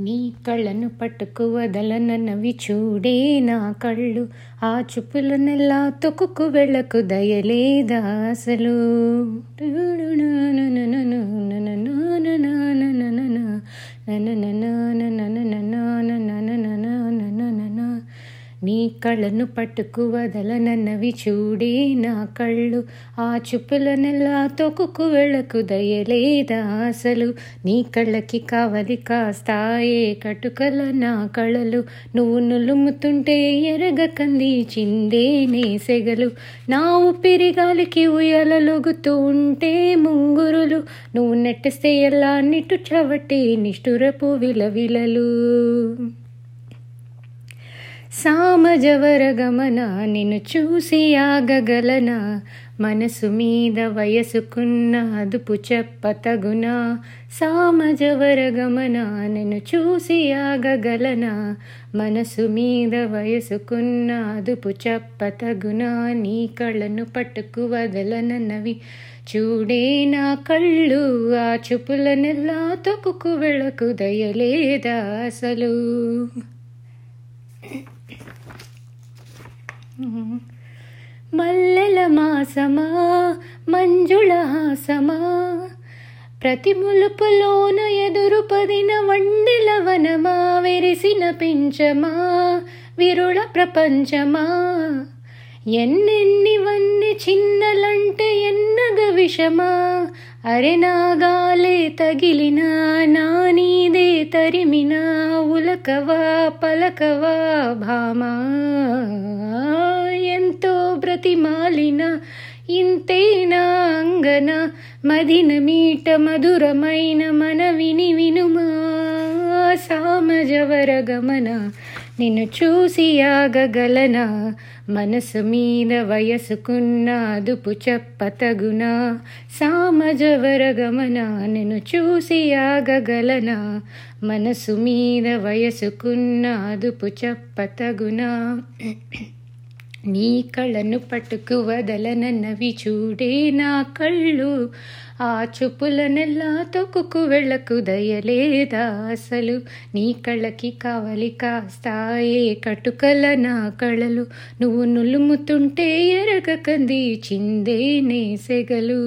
నీ కళ్ళను పట్టుకు వదలనన్నవి చూడే నా కళ్ళు ఆ చుప్పులనెల్లా తొక్కుకు వెళ్ళకు దయలేదా అసలు నీ కళ్ళను పట్టుకు వదలనన్నవి చూడే నా కళ్ళు. ఆ చూపుల నెల తొక్కుకు వెళ్ళకు దయలేదా అసలు? నీ కళ్ళకి కావలి కాస్తాయే కటుకల నా కళలు. నువ్వు నులుముతుంటే ఎరగ కంది చిందే నే సెగలు. నా ఊపిరి గాలికి ఉంటే ముంగురులు. నువ్వు నెట్టిస్తే ఎలా నిట్టు చవటి నిష్ఠురపు విలవిలలు. సామజవర గమన నిన్ను చూసి ఆగగలనా? మనసు మీద వయసుకున్న అదుపు చెప్పతగునా సామజవర గమన నిన్ను చూసి ఆగగలనా? మనసు మీద వయసుకున్న అదుపు చెప్పతగునా నీ కళ్ళను పట్టుకు వదలనన్నవి చూడే నా కళ్ళు ఆ చూపులనెల్లా తొక్కుకు వెళ్ళకు దయలేదా అసలు? మల్లెల మాసమా మంజుళ హాసమా ప్రతి ములుపులోన ఎదురు పదిన వండెల వనమా వెరిసిన పించమా విరుళ ప్రపంచమా. ఎన్నెన్నివన్నీ చిన్నలంటే ఎన్నగ విషమా అరె నాగాలే తగిలిన నానీ తరిమినా ఉలకవా పలకవా భామా. ఎంతో బ్రతిమాలిన ఇంతేనా అంగన మదిన మీట మధురమైన మన విని వినుమా. సామజవర గమన నిన్ను చూసి ఆగగలన మనసు మీద వయసుకున్న అదుపు చెప్పతగున సామజవర గమన నిన్ను చూసి ఆగగలన మనసు మీద వయసుకున్న అదుపు చెప్పతగునా నీ కళ్ళను పట్టుకు వదలనన్నవి చూడే నా కళ్ళు ఆ చూపులనెల్లా తొక్కుకు వెళ్ళకు దయలేదా అసలు నీ కళ్ళకి కావలి కాస్తాయే కటుకల నా కళలు నువ్వు నులుముతుంటే ఎరగకంది చిందే నే సెగలు